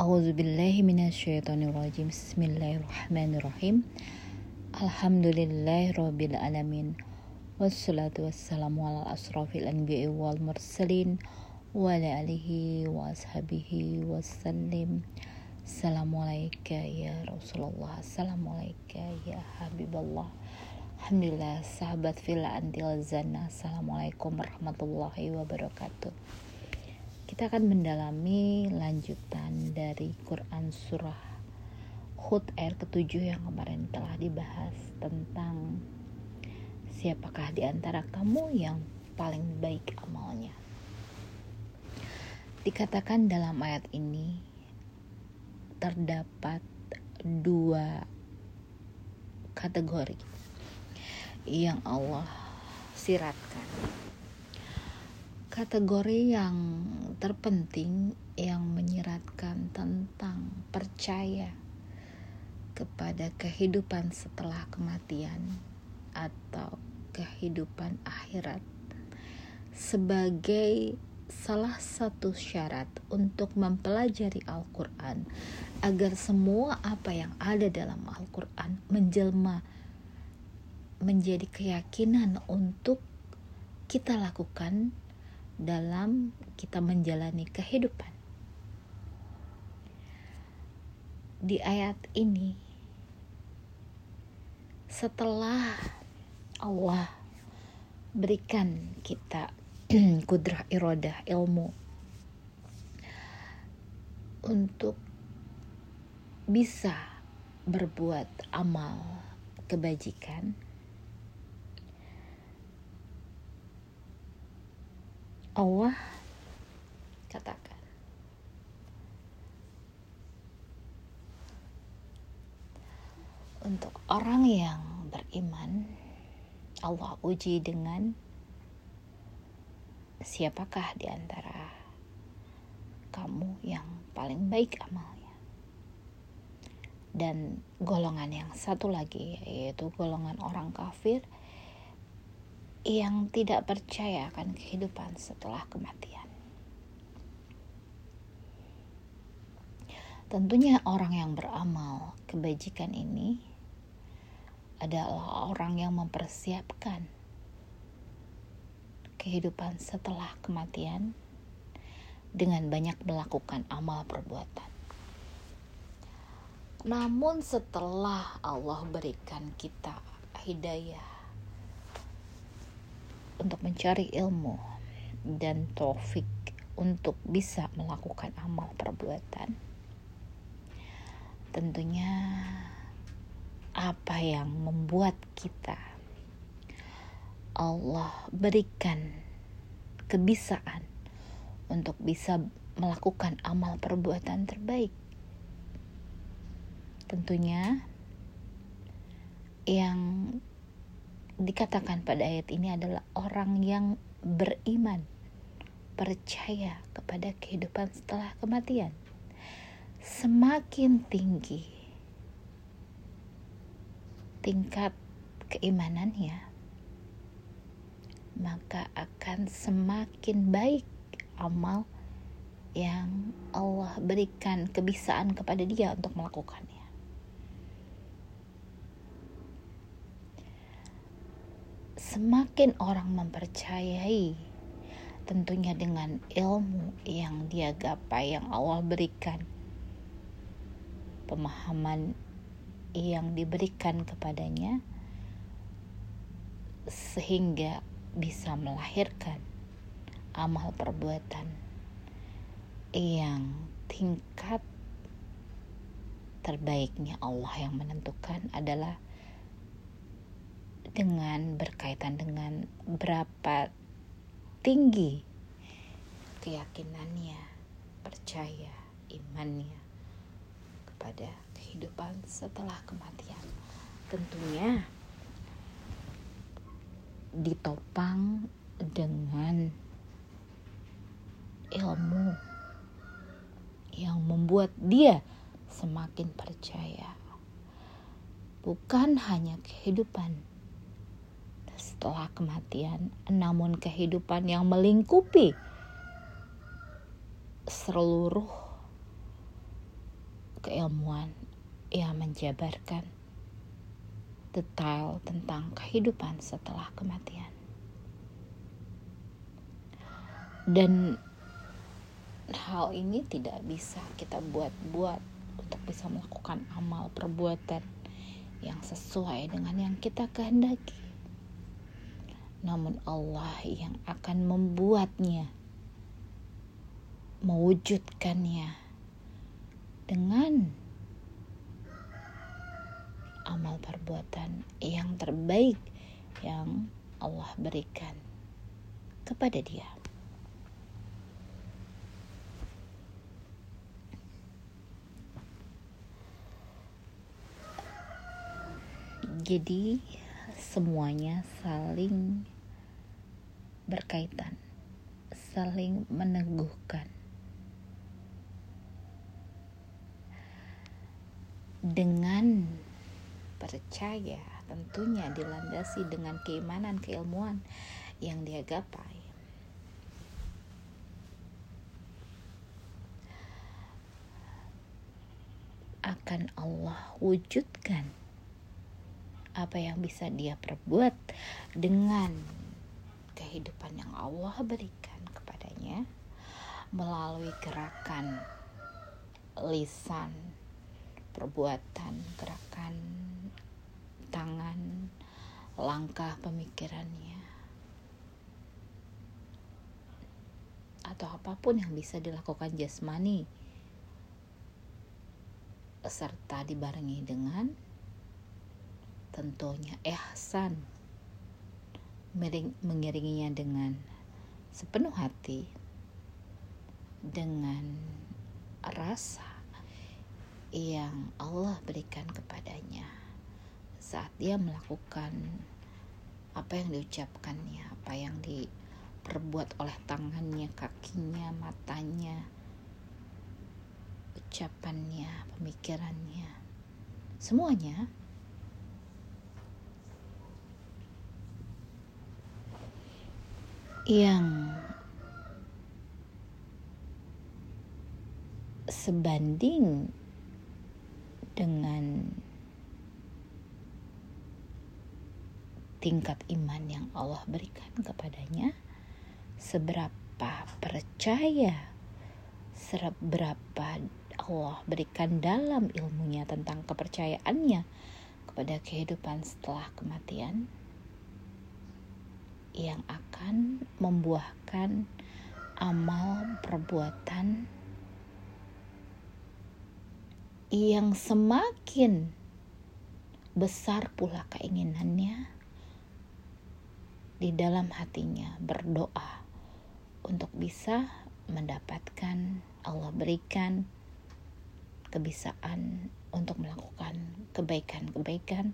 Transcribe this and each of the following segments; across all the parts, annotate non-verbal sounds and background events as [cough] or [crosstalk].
A'udzubillahiminasyaitonirrajim Bismillahirrahmanirrahim. Alhamdulillahirrabbilalamin Wassalatu wassalamu ala asrafil anbiya wal mursalin Wa ala alihi wa ashabihi wassalim. Assalamualaikum ya Rasulullah. Assalamualaikum ya Habiballah Alhamdulillah sahabat fil antil zana Assalamualaikum warahmatullahi wabarakatuh kita akan mendalami lanjutan dari Quran Surah Hud ayat ketujuh yang kemarin telah dibahas tentang siapakah di antara kamu yang paling baik amalnya. Dikatakan dalam ayat ini terdapat dua kategori yang Allah siratkan kategori yang terpenting yang menyiratkan tentang percaya kepada kehidupan setelah kematian atau kehidupan akhirat sebagai salah satu syarat untuk mempelajari Al-Quran agar semua apa yang ada dalam Al-Quran menjelma menjadi keyakinan untuk kita lakukan dalam kita menjalani kehidupan. Di ayat ini, setelah Allah berikan kita [clears throat] kudrah irodah ilmu untuk bisa berbuat amal kebajikan Allah katakan. Untuk orang yang beriman Allah uji dengan siapakah di antara kamu yang paling baik amalnya? Dan golongan yang satu lagi yaitu golongan orang kafir yang tidak percaya akan kehidupan setelah kematian. Tentunya orang yang beramal kebajikan ini adalah orang yang mempersiapkan kehidupan setelah kematian dengan banyak melakukan amal perbuatan. Namun setelah Allah berikan kita hidayah untuk mencari ilmu dan taufik untuk bisa melakukan amal perbuatan. Tentunya apa yang membuat kita Allah berikan kebisaan untuk bisa melakukan amal perbuatan terbaik. Tentunya yang dikatakan pada ayat ini adalah orang yang beriman, percaya kepada kehidupan setelah kematian. Semakin tinggi tingkat keimanannya, maka akan semakin baik amal yang Allah berikan kebisaan kepada dia untuk melakukannya. Semakin orang mempercayai tentunya dengan ilmu yang dia gapai yang Allah berikan. Pemahaman yang diberikan kepadanya sehingga bisa melahirkan amal perbuatan yang tingkat terbaiknya Allah yang menentukan adalah dengan berkaitan dengan berapa tinggi keyakinannya, percaya, imannya kepada kehidupan setelah kematian. Tentunya ditopang dengan ilmu yang membuat dia semakin percaya. Bukan hanya kehidupan setelah kematian, namun kehidupan yang melingkupi seluruh keilmuan yang menjabarkan detail tentang kehidupan setelah kematian. Dan hal ini tidak bisa kita buat-buat untuk bisa melakukan amal perbuatan yang sesuai dengan yang kita kehendaki. Namun Allah yang akan membuatnya, mewujudkannya dengan amal perbuatan yang terbaik yang Allah berikan kepada dia. Jadi semuanya saling berkaitan, saling meneguhkan. Dengan percaya tentunya dilandasi dengan keimanan keilmuan yang dia gapai. akan Allah wujudkan apa yang bisa dia perbuat dengan kehidupan yang Allah berikan kepadanya melalui gerakan lisan, perbuatan, gerakan tangan, langkah pemikirannya, atau apa pun yang bisa dilakukan jasmani, serta dibarengi dengan tentunya ihsan. Mengiringinya dengan sepenuh hati dengan rasa yang Allah berikan kepadanya saat dia melakukan apa yang diucapkannya, apa yang diperbuat oleh tangannya, kakinya, matanya, ucapannya, pemikirannya, semuanya yang sebanding dengan tingkat iman yang Allah berikan kepadanya, seberapa percaya, seberapa Allah berikan dalam ilmunya tentang kepercayaannya kepada kehidupan setelah kematian yang akan membuahkan amal perbuatan yang semakin besar pula keinginannya di dalam hatinya berdoa untuk bisa mendapatkan Allah berikan kebisaan untuk melakukan kebaikan-kebaikan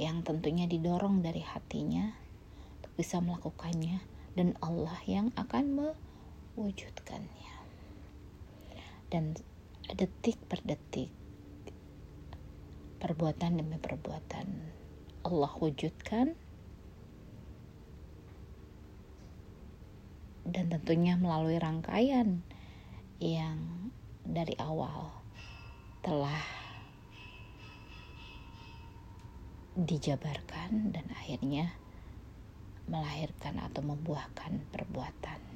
yang tentunya didorong dari hatinya bisa melakukannya dan Allah yang akan mewujudkannya. Dan detik per detik perbuatan demi perbuatan Allah wujudkan dan tentunya melalui rangkaian yang dari awal telah dijabarkan dan akhirnya melahirkan atau membuahkan perbuatan.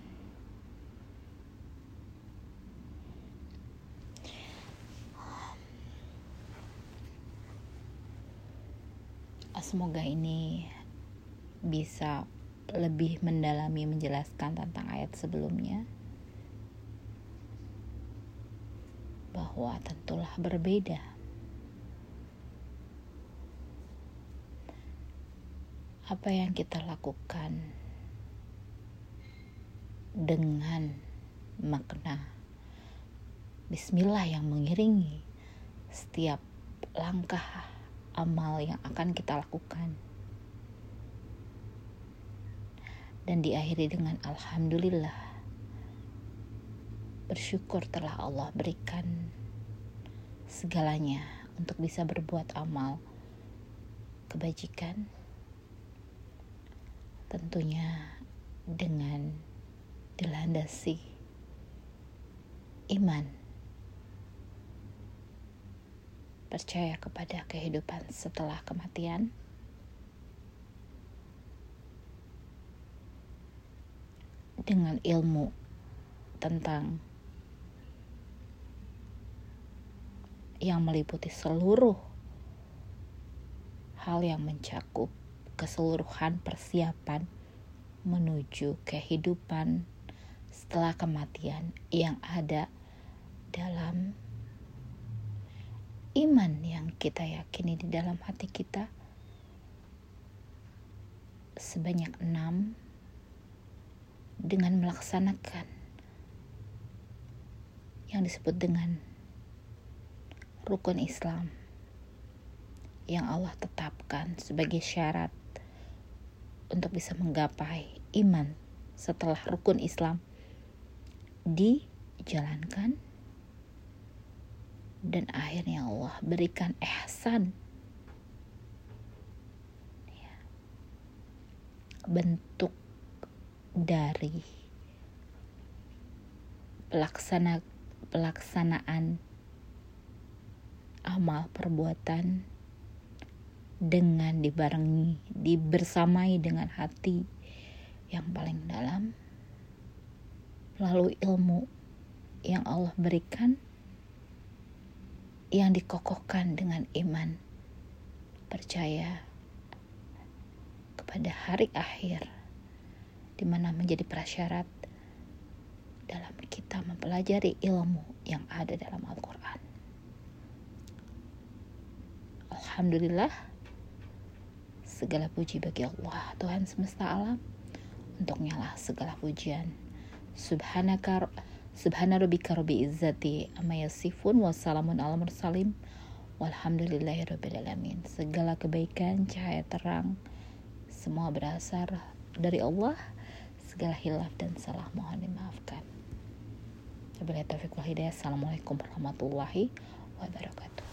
Semoga ini bisa lebih mendalami menjelaskan tentang ayat sebelumnya bahwa tentulah berbeda apa yang kita lakukan dengan makna bismillah yang mengiringi setiap langkah amal yang akan kita lakukan. Dan diakhiri dengan alhamdulillah bersyukur telah Allah berikan segalanya untuk bisa berbuat amal kebajikan tentunya dengan dilandasi iman percaya kepada kehidupan setelah kematian. Dengan ilmu tentang yang meliputi seluruh hal yang mencakup keseluruhan persiapan menuju kehidupan setelah kematian yang ada dalam iman yang kita yakini di dalam hati kita. Sebanyak enam dengan melaksanakan yang disebut dengan rukun Islam yang Allah tetapkan sebagai syarat untuk bisa menggapai iman setelah rukun Islam dijalankan dan akhirnya Allah berikan ihsan ya. bentuk dari pelaksana pelaksanaan amal perbuatan dengan dibarengi dibersamai dengan hati yang paling dalam lalu ilmu yang Allah berikan yang dikokohkan dengan iman, percaya kepada hari akhir, di mana menjadi prasyarat dalam kita mempelajari ilmu yang ada dalam Al-Quran. Alhamdulillah, segala puji bagi Allah, Tuhan semesta alam, untuk nyala segala pujian. Subhanaka Subhana rabbika rabbi izzati amma yasifun wassalamun ala mursalim walhamdulillahi rabbil alamin. Segala kebaikan, cahaya terang semua berasal dari Allah. Segala hilaf dan salah mohon dimaafkan. Wabillahi taufiq wal hidayah. Assalamualaikum warahmatullahi wabarakatuh.